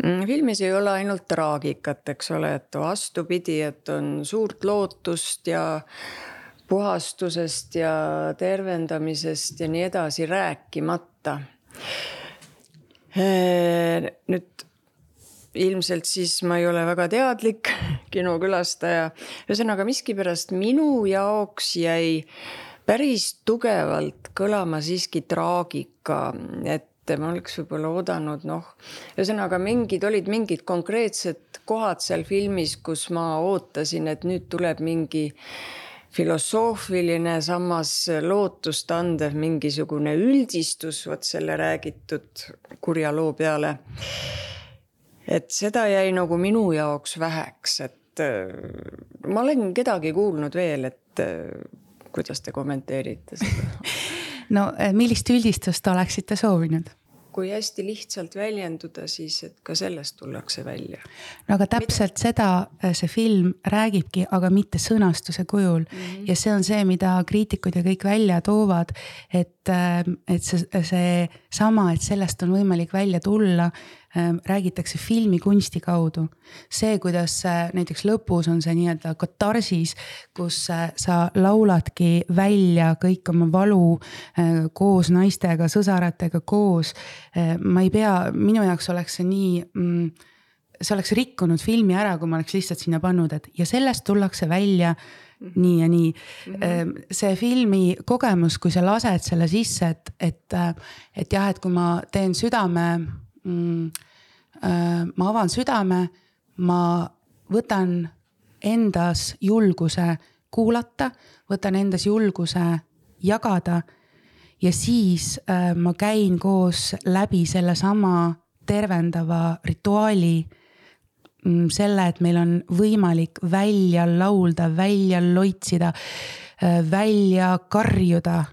filmis ei ole ainult traagikat, eks ole, et vastupidi, et on suurt lootust ja puhastusest ja tervendamisest ja nii edasi rääkimata. Äh, nüüd ilmselt siis ma ei ole väga teadlik (laughs) kinokülastaja. ühesõnaga miskipärast minu jaoks jäi päris tugevalt kõlama siiski traagika, et ma oleks võib-olla oodanud, noh, ühesõnaga mingid olid mingid konkreetsed kohad seal filmis, kus ma ootasin, et nüüd tuleb mingi filosoofiline, samas lootust andev mingisugune üldistus vot selle räägitud kurja loo peale. Et seda jäi nagu minu jaoks väheks, et äh, ma olen kedagi kuulnud veel, et äh, kuidas te kommenteerite seda (laughs) no äh, millist üldistust oleksite soovinud? kui hästi lihtsalt väljenduda, siis et ka sellest tullakse välja. no aga täpselt seda see film räägibki, aga mitte sõnastuse kujul mm. -hmm. ja see on see, mida kriitikud ja kõik välja toovad. et, et see, see sama, et sellest on võimalik välja tulla räägitakse filmikunsti kaudu. see, kuidas äh, näiteks lõpus on see nii-öelda katarsis, kus äh, sa lauladki välja kõik oma valu äh, koos naistega, sõsaratega koos. ma ei pea, minu jaoks oleks see nii mm, see oleks rikkunud filmi ära, kui ma oleks lihtsalt sinna pannud, et ja sellest tullakse välja nii ja nii mm. -hmm. see filmi kogemus, kui sa lased selle sisse, et, et, et jah, et kui ma teen südame mm,. Äh, ma avan südame, ma võtan endas julguse kuulata, võtan endas julguse jagada. ja siis äh, ma käin koos läbi sellesama tervendava rituaali Mm, selle, et meil on võimalik välja laulda, välja loitsida, äh, välja karjuda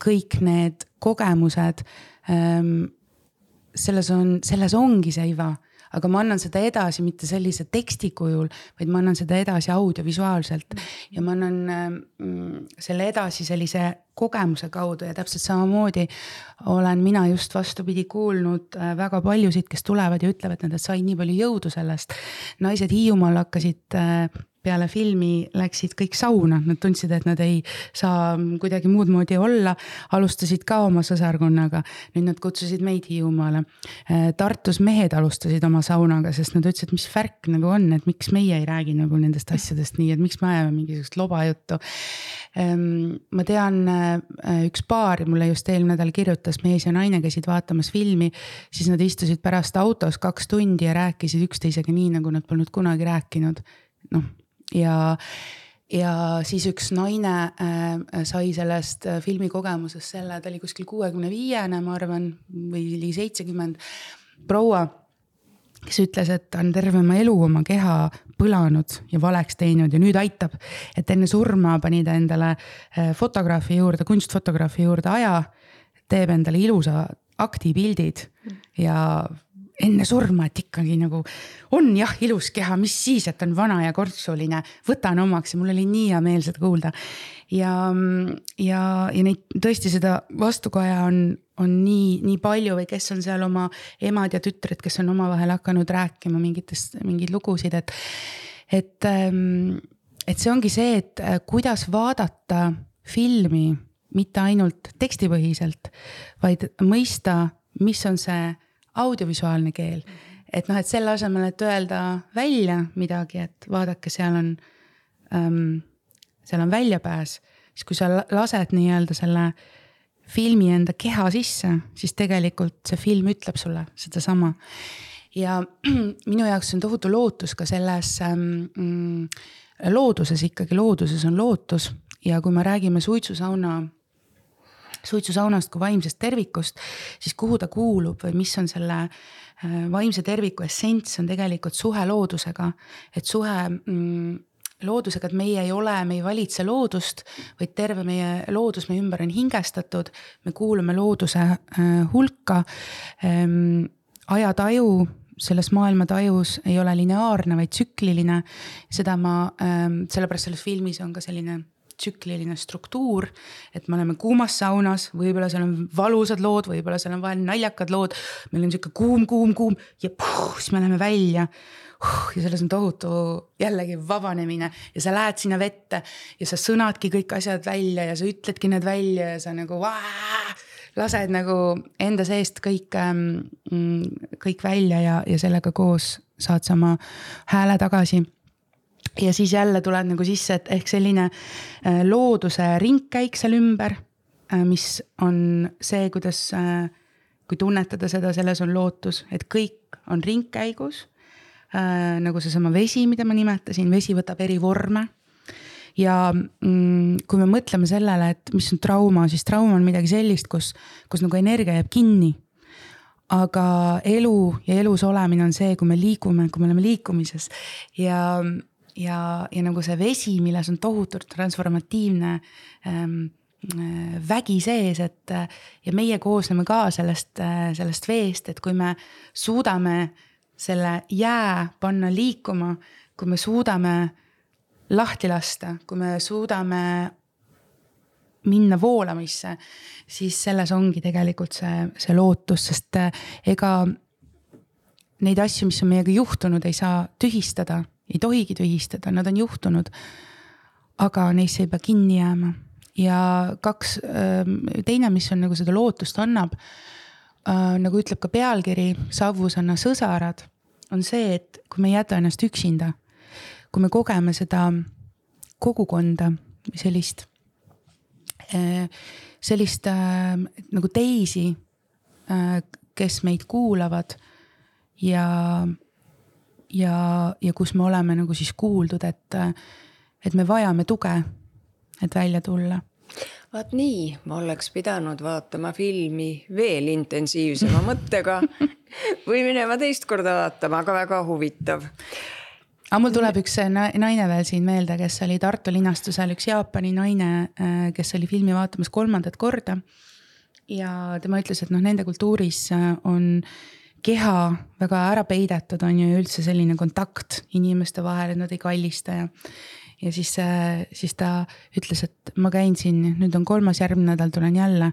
kõik need kogemused. Ähm, selles on, selles ongi see iva aga ma annan seda edasi mitte sellise teksti kujul, vaid ma annan seda edasi audiovisuaalselt. ja ma annan mm, selle edasi sellise kogemuse kaudu ja täpselt samamoodi olen mina just vastupidi kuulnud äh, väga paljusid, kes tulevad ja ütlevad, et nad said nii palju jõudu sellest. naised Hiiumaal hakkasid äh, peale filmi läksid kõik sauna, nad tundsid, et nad ei saa kuidagi muud moodi olla. alustasid ka oma sõsarkonnaga, nüüd nad kutsusid meid Hiiumaale. Äh, Tartus mehed alustasid oma saunaga, sest nad ütlesid, mis värk nagu on, et miks meie ei räägi nagu nendest asjadest nii, et miks me ajame mingisugust loba juttu. Ähm, ma tean äh, üks paar, mulle just eelmine nädal kirjutas, mees ja naine käisid vaatamas filmi, siis nad istusid pärast autos kaks tundi ja rääkisid üksteisega nii, nagu nad polnud kunagi rääkinud noh, ja ja siis üks naine äh, sai sellest äh, filmikogemusest selle, ta oli kuskil kuuekümne viiene, ma arvan, või ligi seitsekümmend. proua, kes ütles, et ta on terve oma elu oma keha põlanud ja valeks teinud ja nüüd aitab. et enne surma pani ta endale äh, fotograafi juurde, kunstfotograafi juurde aja, teeb endale ilusa aktipildid ja enne surma, et ikkagi nagu on jah, ilus keha, mis siis, et on vana ja kortsuline, võtan omaks ja mul oli nii hea meel seda kuulda. ja, ja, ja neid tõesti seda vastukaja on, on nii, nii palju või kes on seal oma emad ja tütred, kes on omavahel hakanud rääkima mingitest, mingeid lugusid, et, et, ähm, et see ongi see, et äh, kuidas vaadata filmi mitte ainult tekstipõhiselt, vaid mõista, mis on see audiovisuaalne keel. et noh, et selle asemel, et öelda välja midagi, et vaadake, seal on ähm,, seal on väljapääs, siis kui sa lased nii-öelda selle filmi enda keha sisse, siis tegelikult see film ütleb sulle sedasama. ja (clears throat) minu jaoks on tohutu lootus ka selles ähm, mm, looduses ikkagi, looduses on lootus ja kui me räägime suitsusauna suitsusaunast kui vaimsest tervikust, siis kuhu ta kuulub või mis on selle äh, vaimse terviku essents, on tegelikult suhe loodusega. et suhe mm, loodusega, et meie ei ole, me ei valitse loodust, vaid terve meie loodus meie ümber on hingestatud. me kuulume looduse äh, hulka ähm,. ajataju selles maailmatajus ei ole lineaarne, vaid tsükliline. seda ma ähm,, sellepärast selles filmis on ka selline tsükliline struktuur. et me oleme kuumas saunas, võib-olla seal on valusad lood, võib-olla seal on vahel naljakad lood. meil on sihuke kuum, kuum, kuum ja puh, siis me läheme välja ja selles on tohutu jällegi vabanemine ja sa lähed sinna vette ja sa sõnadki kõik asjad välja ja sa ütledki need välja ja sa nagu vaa, lased nagu enda seest kõik, ähm, kõik välja ja, ja sellega koos saad sa oma hääle tagasi ja siis jälle tuleb nagu sisse, et ehk selline äh, looduse ringkäik seal ümber, äh, mis on see, kuidas, äh, kui tunnetada seda, selles on lootus, et kõik on ringkäigus. nagu seesama vesi, mida ma nimetasin, vesi võtab eri vorme ja mm, kui me mõtleme sellele, et mis on trauma, siis trauma on midagi sellist, kus, kus nagu energia jääb kinni. aga elu ja elus olemine on see, kui me liigume, kui me oleme liikumises ja ja, ja nagu see vesi, milles on tohutult transformatiivne ähm, äh, vägi sees, et ja meie koosneme ka sellest, äh, sellest veest, et kui me suudame selle jää panna liikuma, kui me suudame lahti lasta, kui me suudame minna voolamisse, siis selles ongi tegelikult see, see lootus, sest äh, ega neid asju, mis on meiega juhtunud, ei saa tühistada, ei tohigi tühistada, nad on juhtunud. aga neisse ei pea kinni jääma ja kaks, ähm, teine, mis on nagu seda lootust annab äh,. nagu ütleb ka pealkiri, Savvusanna sõsarad, on see, et kui me ei jäta ennast üksinda, kui me kogeme seda kogukonda, sellist äh,, sellist äh, nagu teisi kes meid kuulavad ja, ja, ja kus me oleme nagu siis kuuldud, et, et me vajame tuge, et välja tulla vaat nii, ma oleks pidanud vaatama filmi veel intensiivsema mõttega (laughs) või minema teist korda vaatama, aga väga huvitav. aga mul tuleb üks naine veel siin meelde, kes oli Tartu linastusel, üks Jaapani naine, kes oli filmi vaatamas kolmandat korda. ja tema ütles, et noh, nende kultuuris on keha väga ära peidetud, on ju üldse selline kontakt inimeste vahel, et nad ei kallista ja ja siis, siis ta ütles, et ma käin siin, nüüd on kolmas, järgmine nädal tulen jälle.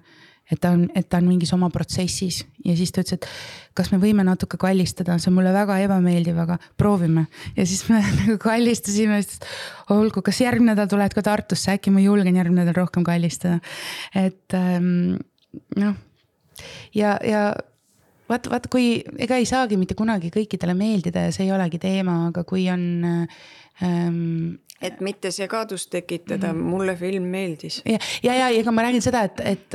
et ta on, et ta on mingis oma protsessis ja siis ta ütles, et kas me võime natuke kallistada, see on mulle väga ebameeldiv, aga proovime. ja siis me (laughs) nagu kallistasime, siis olgu, kas järgmine nädal tuled ka Tartusse, äkki ma julgen järgmine nädal rohkem kallistada. et ähm, noh, ja, ja vaata, vaata, kui ega ei saagi mitte kunagi kõikidele meeldida ja see ei olegi teema, aga kui on ähm, et mitte segadust tekitada mm, -hmm. mulle film meeldis. ja, ja, ja ega ma räägin seda, et, et,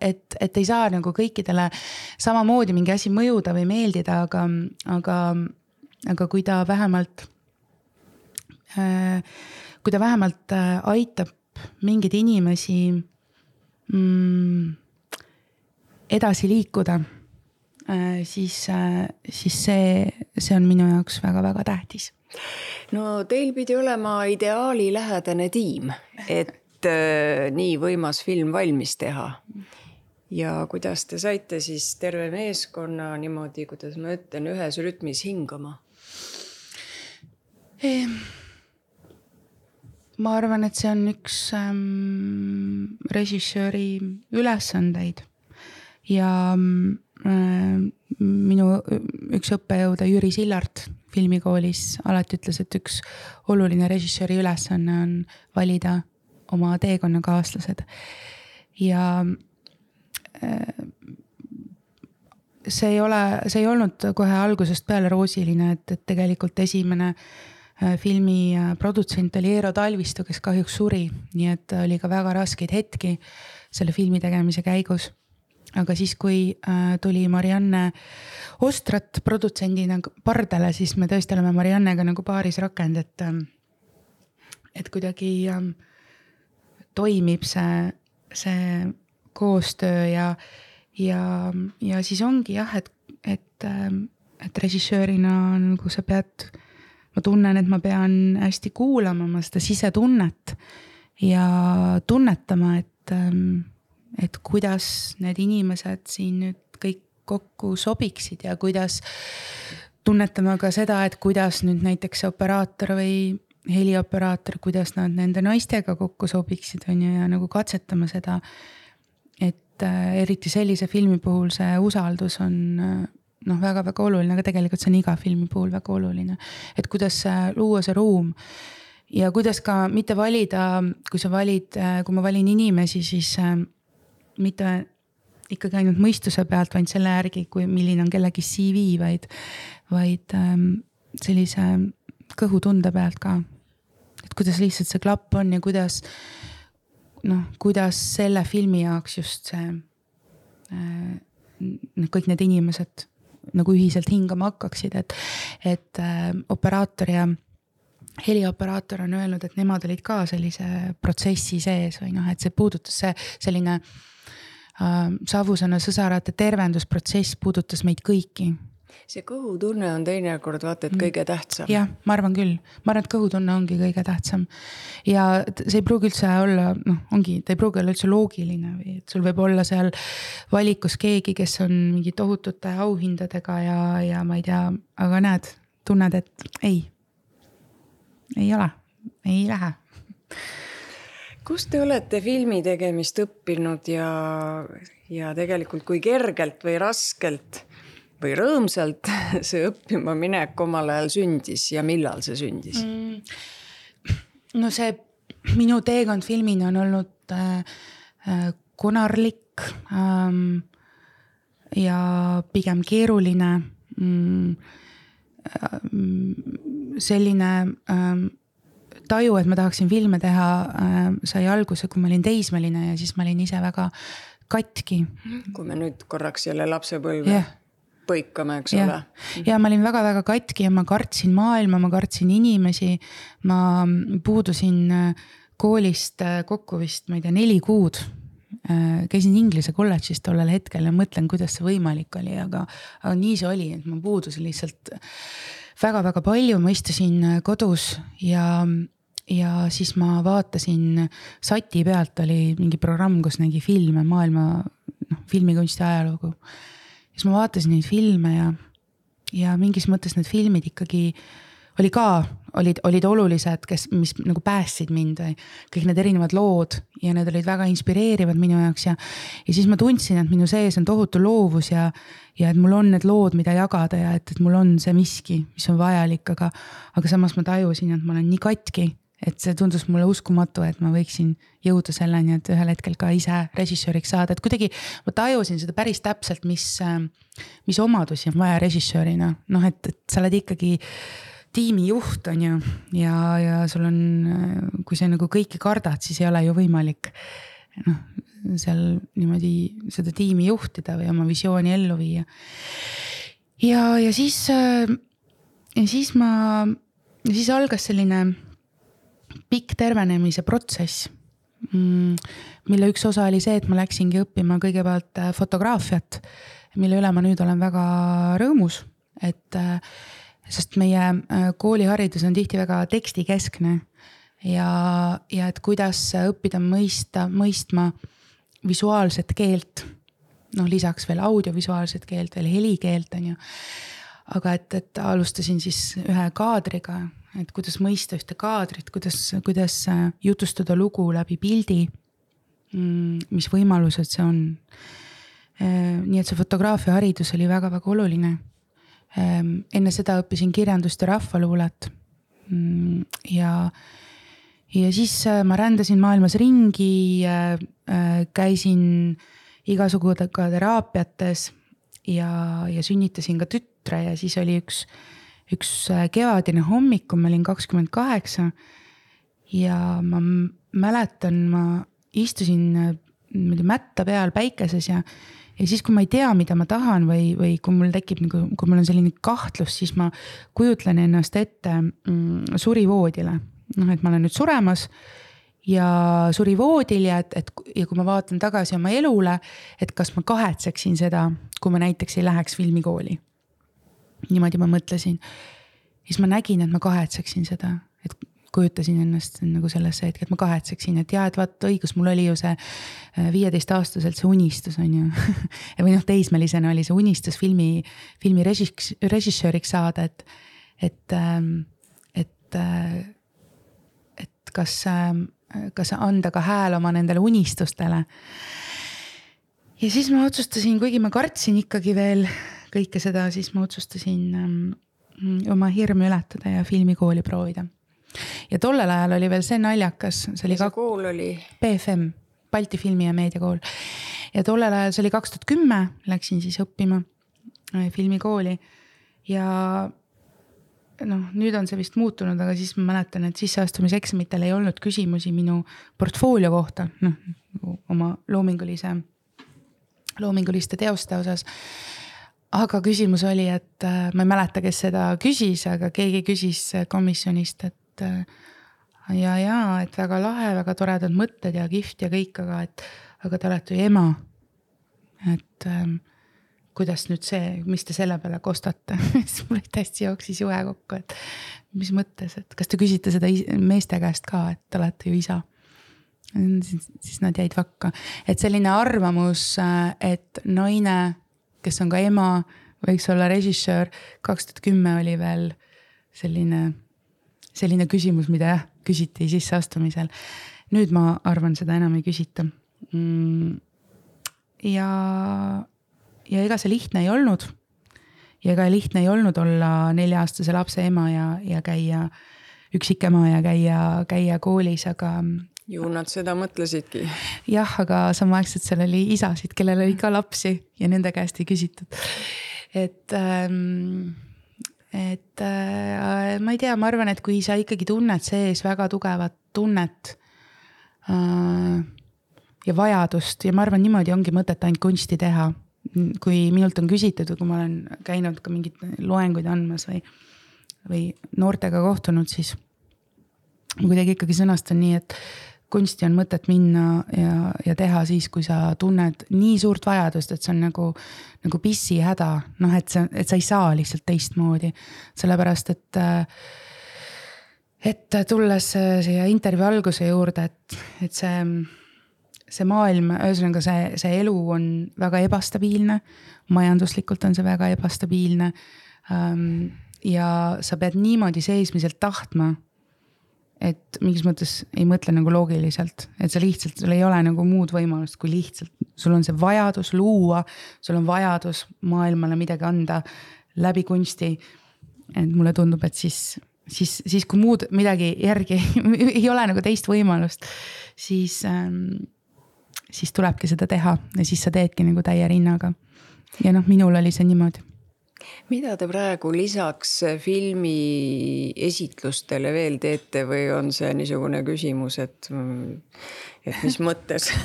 et, et ei saa nagu kõikidele samamoodi mingi asi mõjuda või meeldida, aga, aga, aga kui ta vähemalt äh,, kui ta vähemalt äh, aitab mingeid inimesi mm, edasi liikuda siis äh,, siis see, see on minu jaoks väga-väga tähtis no teil pidi olema ideaalilähedane tiim, et äh, nii võimas film valmis teha. ja kuidas te saite siis terve meeskonna niimoodi, kuidas ma ütlen, ühes rütmis hingama ehm.? ma arvan, et see on üks ähm, režissööri ülesandeid ja äh, minu üks õppejõude Jüri Sillart filmikoolis alati ütles, et üks oluline režissööri ülesanne on valida oma teekonnakaaslased. ja äh, see ei ole, see ei olnud kohe algusest peale roosiline, et, et tegelikult esimene äh, filmi äh, produtsent oli Eero Talvistu, kes kahjuks suri, nii et oli ka väga raskeid hetki selle filmi tegemise käigus aga siis, kui äh, tuli Marianne Ostrat produtsendina pardale, siis me tõesti oleme Mariannega nagu paaris rakend, et, ähm, et kuidagi ähm, toimib see, see koostöö ja, ja, ja siis ongi jah, et, et, ähm, et režissöörina nagu sa pead, ma tunnen, et ma pean hästi kuulama oma seda sisetunnet ja tunnetama, et et kuidas need inimesed siin nüüd kõik kokku sobiksid ja kuidas tunnetame ka seda, et kuidas nüüd näiteks see operaator või helioperaator, kuidas nad nende naistega kokku sobiksid, on ju, ja nagu katsetama seda. et äh, eriti sellise filmi puhul see usaldus on äh, noh, väga-väga oluline, aga tegelikult see on iga filmi puhul väga oluline. et kuidas äh, luua see ruum ja kuidas ka mitte valida, kui sa valid, kui ma valin inimesi, siis mitte ikkagi ainult mõistuse pealt, vaid selle järgi, kui, milline on kellegi CV, vaid, vaid ähm, sellise kõhutunde pealt ka. et kuidas lihtsalt see klapp on ja kuidas noh, kuidas selle filmi jaoks just see äh,, kõik need inimesed nagu ühiselt hingama hakkaksid, et, et äh, operaator ja helioperaator on öelnud, et nemad olid ka sellise protsessi sees või noh, et see puudutas see selline äh, Savusõna sõsarate tervendusprotsess puudutas meid kõiki see kõhutunne on teinekord vaata et mm. kõige tähtsam. jah, ma arvan küll, ma arvan, et kõhutunne ongi kõige tähtsam. ja see ei pruugi üldse olla, noh, ongi, ta ei pruugi olla üldse loogiline või et sul võib olla seal valikus keegi, kes on mingi tohutute auhindadega ja, ja ma ei tea, aga näed, tunned, et ei. Ei ole, ei lähe kus te olete filmi tegemist õppinud ja, ja tegelikult kui kergelt või raskelt või rõõmsalt (laughs) see õppima minek omal ajal sündis ja millal see sündis mm.? no see minu teekond filmini on olnud äh, äh, konarlik ähm, ja pigem keeruline mm,. Äh, selline ähm, taju, et ma tahaksin filme teha äh,, sai alguse, kui ma olin teismeline ja siis ma olin ise väga katki. kui me nüüd korraks jälle lapsepõlve yeah. põikame, eks ja. ole. ja ma olin väga-väga katki ja ma kartsin maailma, ma kartsin inimesi. ma puudusin äh, koolist äh, kokku vist, ma ei tea, neli kuud äh, käisin Inglise kolledžis tollel hetkel ja mõtlen, kuidas see võimalik oli, aga, aga nii see oli, et ma puudusin lihtsalt väga-väga palju, ma istusin kodus ja ja siis ma vaatasin, sati pealt oli mingi programm, kus nägi filme, maailma noh, filmikunsti ajalugu. siis ma vaatasin neid filme ja, ja mingis mõttes need filmid ikkagi oli ka, olid, olid olulised, kes, mis nagu päästsid mind või kõik need erinevad lood ja need olid väga inspireerivad minu jaoks ja. ja siis ma tundsin, et minu sees on tohutu loovus ja, ja et mul on need lood, mida jagada ja et, et mul on see miski, mis on vajalik, aga, aga samas ma tajusin, et ma olen nii katki et see tundus mulle uskumatu, et ma võiksin jõuda selleni, et ühel hetkel ka ise režissööriks saada, et kuidagi ma tajusin seda päris täpselt, mis, mis omadusi on vaja režissöörina, noh, et, et sa oled ikkagi tiimijuht, on ju, ja, ja sul on, kui sa nagu kõike kardad, siis ei ole ju võimalik noh, seal niimoodi seda tiimi juhtida või oma visiooni ellu viia. ja, ja siis, ja siis ma, siis algas selline pikk tervenemise protsess mm, mille üks osa oli see, et ma läksingi õppima kõigepealt fotograafiat, mille üle ma nüüd olen väga rõõmus, et äh, sest meie äh, kooliharidus on tihti väga tekstikeskne ja, ja et kuidas õppida mõista, mõistma visuaalset keelt. noh, lisaks veel audiovisuaalset keelt, veel helikeelt on ju. aga et, et alustasin siis ühe kaadriga et kuidas mõista ühte kaadrit, kuidas, kuidas äh, jutustada lugu läbi pildi. Mm, mis võimalused see on. Äh, nii et see fotograafiaharidus oli väga-väga oluline. Ähm, enne seda õppisin kirjandust ja rahvaluulet. Mm, ja, ja siis äh, ma rändasin maailmas ringi, käisin igasugudega teraapiates ja, ja sünnitasin ka tütre ja siis oli üks üks äh, kevadine hommik, kui ma olin kakskümmend kaheksa. ja ma mäletan, ma istusin äh, niimoodi mätta peal päikeses ja, ja siis, kui ma ei tea, mida ma tahan või, või kui mul tekib nagu, kui mul on selline kahtlus, siis ma kujutlen ennast ette mm, surivoodile. noh, et ma olen nüüd suremas ja surivoodil ja et, et ja kui ma vaatan tagasi oma elule, et kas ma kahetseksin seda, kui ma näiteks ei läheks filmikooli niimoodi ma mõtlesin. siis ma nägin, et ma kahetseksin seda, kujutasin ennast nagu sellesse hetke, et ma kahetseksin, et jaa, et vaat õigus, mul oli ju see äh, viieteistaastaselt see unistus on ju (laughs) või noh, teismelisena oli see unistus filmi, filmi režiss-, režissööriks saada, et, et, ähm, et, äh, et kas, ähm, kas anda ka hääl oma nendele unistustele. ja siis ma otsustasin, kuigi ma kartsin ikkagi veel kõike seda, siis ma otsustasin ähm, oma hirme ületada ja filmikooli proovida. Ja tollel ajal oli veel see naljakas, see oli. mis see kool oli? BFM, Balti Filmi- ja Meediakool. ja tollel ajal, see oli kaks tuhat kümme, läksin siis õppima äh, filmikooli ja noh, nüüd on see vist muutunud, aga siis ma mäletan, et sisseastumiseksamitel ei olnud küsimusi minu portfoolio kohta, noh oma loomingulise, loominguliste teoste osas aga küsimus oli, et äh, ma ei mäleta, kes seda küsis, aga keegi küsis komisjonist, et äh, ja, ja et väga lahe, väga toredad mõtted ja kihvt ja kõik, aga et, aga te olete ju ema. et ähm, kuidas nüüd see, mis te selle peale kostate (laughs) siis mul täiesti jooksis juhe kokku, et mis mõttes, et kas te küsite seda meeste käest ka, et te olete ju isa siis, siis nad jäid vakka, et selline arvamus, äh, et naine kes on ka ema, võiks olla režissöör. kaks tuhat kümme oli veel selline, selline küsimus, mida jah, küsiti sisseastumisel. nüüd ma arvan, seda enam ei küsita mm,. ja, ja ega see lihtne ei olnud. ja ega lihtne ei olnud olla nelja-aastase lapse ema ja, ja käia üksikema ja käia, käia koolis, aga. ju nad seda mõtlesidki. jah, aga samaaegselt seal oli isasid, kellel oli ka lapsi ja nende käest ei küsitud. et ähm, et äh, ma ei tea, ma arvan, et kui sa ikkagi tunned sees väga tugevat tunnet äh, ja vajadust ja ma arvan, niimoodi ongi mõtet ainult kunsti teha. kui minult on küsitud või kui ma olen käinud ka mingeid loenguid andmas või, või noortega kohtunud, siis ma kuidagi ikkagi sõnastan nii, et kunsti on mõtet minna ja, ja teha siis, kui sa tunned nii suurt vajadust, et see on nagu, nagu pissihäda, noh, et see, et sa ei saa lihtsalt teistmoodi. sellepärast, et, et tulles siia intervjuu alguse juurde, et, et see see maailm, ühesõnaga see, see elu on väga ebastabiilne, majanduslikult on see väga ebastabiilne. ja sa pead niimoodi seesmiselt tahtma. Et mingis mõttes ei mõtle nagu loogiliselt, et sa lihtsalt, sul ei ole nagu muud võimalust, kui lihtsalt, sul on see vajadus luua, sul on vajadus maailmale midagi anda läbi kunsti. et mulle tundub, et siis siis, siis kui muud midagi järgi (laughs) ei ole nagu teist võimalust, siis ähm, siis tulebki seda teha ja siis sa teedki nagu täie rinnaga. ja noh, minul oli see niimoodi mida te praegu lisaks filmi esitlustele veel teete või on see niisugune küsimus, et, et mis mõttes? (laughs)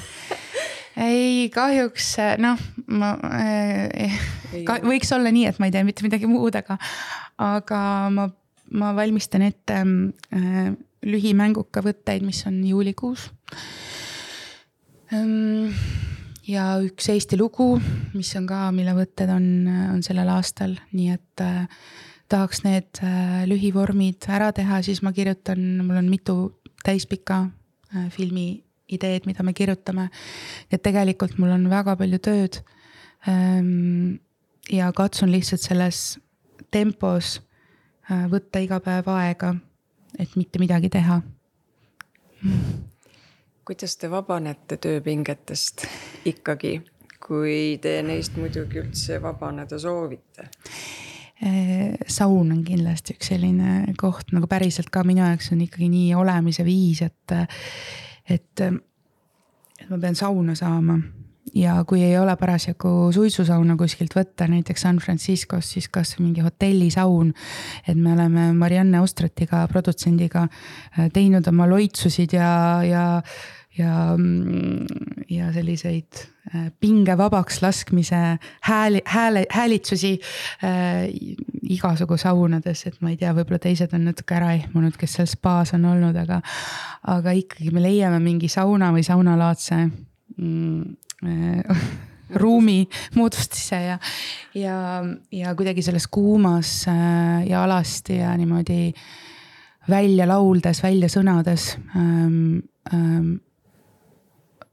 Ei, kahjuks noh, ma äh, ka, võiks olla nii, et ma ei tee mitte midagi muud, aga, aga ma, ma valmistan ette äh, lühimänguka võtteid, mis on juulikuus. Ehm, ja üks Eesti lugu, mis on ka, mille võtted on, on sellel aastal, nii et äh, tahaks need äh, lühivormid ära teha, siis ma kirjutan, mul on mitu täispika äh, filmi ideed, mida me kirjutame. et tegelikult mul on väga palju tööd ähm,. ja katsun lihtsalt selles tempos äh, võtta iga päev aega, et mitte midagi teha (laughs) kuidas te vabanete tööpingetest ikkagi, kui te neist muidugi üldse vabaneda soovite? Äh, saun on kindlasti üks selline koht nagu päriselt ka minu jaoks on ikkagi nii olemise viis, et, et, et ma pean sauna saama ja kui ei ole parasjagu suitsusauna kuskilt võtta, näiteks San Franciscos, siis kas mingi hotellisaun. et me oleme Marianne Ostratiga, produtsendiga äh, teinud oma loitsusid ja, ja ja, ja selliseid äh, pinge vabaks laskmise hääli, hääle, häälitsusi äh, igasugu saunades, et ma ei tea, võib-olla teised on natuke ära ehmunud, kes seal spaas on olnud, aga, aga ikkagi me leiame mingi sauna või saunalaadse mm, äh, (laughs) ruumi moodustise ja, ja, ja kuidagi selles kuumas äh, ja alasti ja niimoodi välja lauldes, välja sõnades ähm, ähm,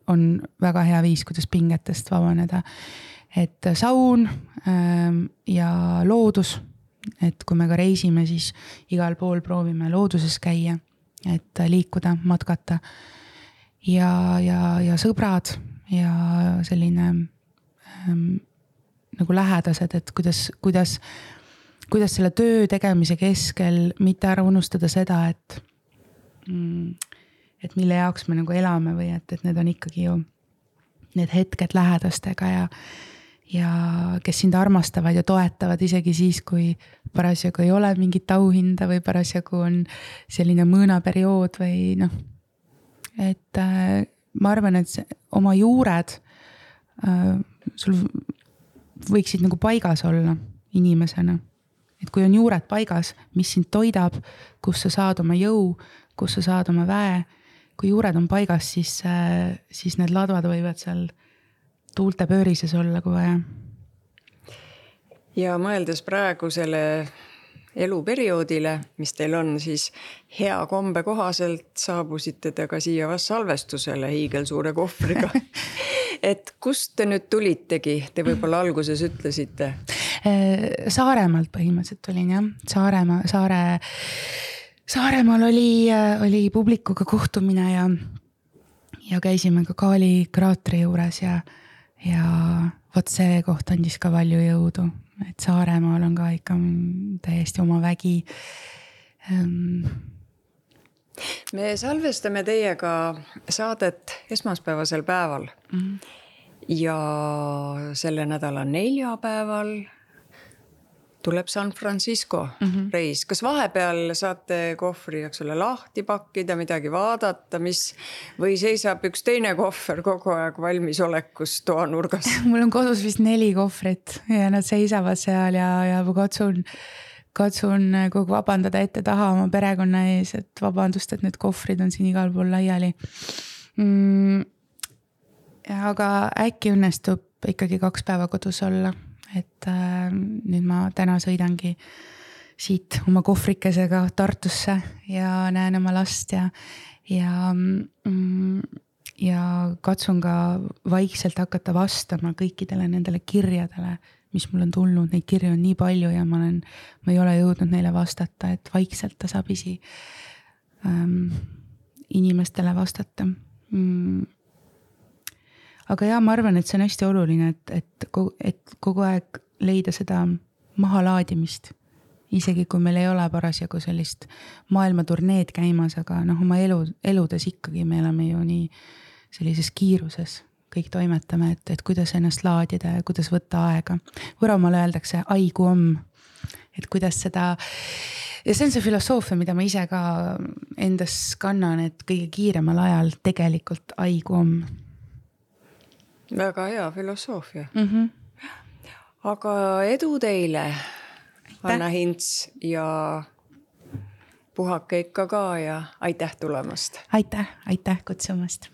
on väga hea viis, kuidas pingetest vabaneda. et saun ähm, ja loodus, et kui me ka reisime, siis igal pool proovime looduses käia, et liikuda, matkata. ja, ja, ja sõbrad ja selline ähm, nagu lähedased, et kuidas, kuidas, kuidas selle töö tegemise keskel mitte ära unustada seda, et mm, et mille jaoks me nagu elame või et, et need on ikkagi ju need hetked lähedastega ja, ja kes sind armastavad ja toetavad isegi siis, kui parasjagu ei ole mingit auhinda või parasjagu on selline mõõnaperiood või noh. et äh, ma arvan, et see, oma juured äh, sul võiksid nagu paigas olla inimesena. et kui on juured paigas, mis sind toidab, kust sa saad oma jõu, kust sa saad oma väe kui juured on paigas, siis, äh, siis need ladvad võivad seal tuulte pöörises olla, kui vaja. ja mõeldes praegusele eluperioodile, mis teil on, siis hea kombe kohaselt saabusite te ka siia vast salvestusele hiigelsuure kohvriga (laughs) et kust te nüüd tulitegi, te võib-olla alguses ütlesite? Äh, Saaremaalt põhimõtteliselt tulin jah, Saaremaa, Saare Saaremaal oli, äh, oli publikuga kohtumine ja, ja käisime ka Kaali kraatri juures ja, ja vot see koht andis ka palju jõudu, et Saaremaal on ka ikka täiesti oma vägi ähm, me salvestame teiega saadet esmaspäevasel päeval mm. -hmm. ja selle nädala neljapäeval tuleb San Francisco mm -hmm. reis, kas vahepeal saate kohvri, eks ole, lahti pakkida, midagi vaadata, mis või seisab üks teine kohver kogu aeg valmisolekus toanurgas (laughs) mul on kodus vist neli kohvrit ja nad seisavad seal ja, ja ma katsun katsun kogu vabandada ette-taha oma perekonna ees, et vabandust, et need kohvrid on siin igal pool laiali mm,. aga äkki õnnestub ikkagi kaks päeva kodus olla, et äh, nüüd ma täna sõidangi siit oma kohvrikesega Tartusse ja näen oma last ja, ja mm, ja katsun ka vaikselt hakata vastama kõikidele nendele kirjadele, mis mul on tulnud, neid kirju on nii palju ja ma olen, ma ei ole jõudnud neile vastata, et vaikselt tasapisi ähm, inimestele vastata. Mm.. Aga ja ma arvan, et see on hästi oluline, et, et, et kogu aeg leida seda mahalaadimist isegi kui meil ei ole parasjagu sellist maailmaturneed käimas, aga noh, oma elu, eludes ikkagi me elame ju nii sellises kiiruses kõik toimetame, et, et kuidas ennast laadida ja kuidas võtta aega. Võromaal öeldakse aigu om, et kuidas seda ja see on see filosoofia, mida ma ise ka endas kannan, et kõige kiiremal ajal tegelikult aigu om. Väga hea filosoofia mm. -hmm. aga edu teile, Anna Hints ja puhake ikka ka ja aitäh tulemast. aitäh, aitäh kutsumast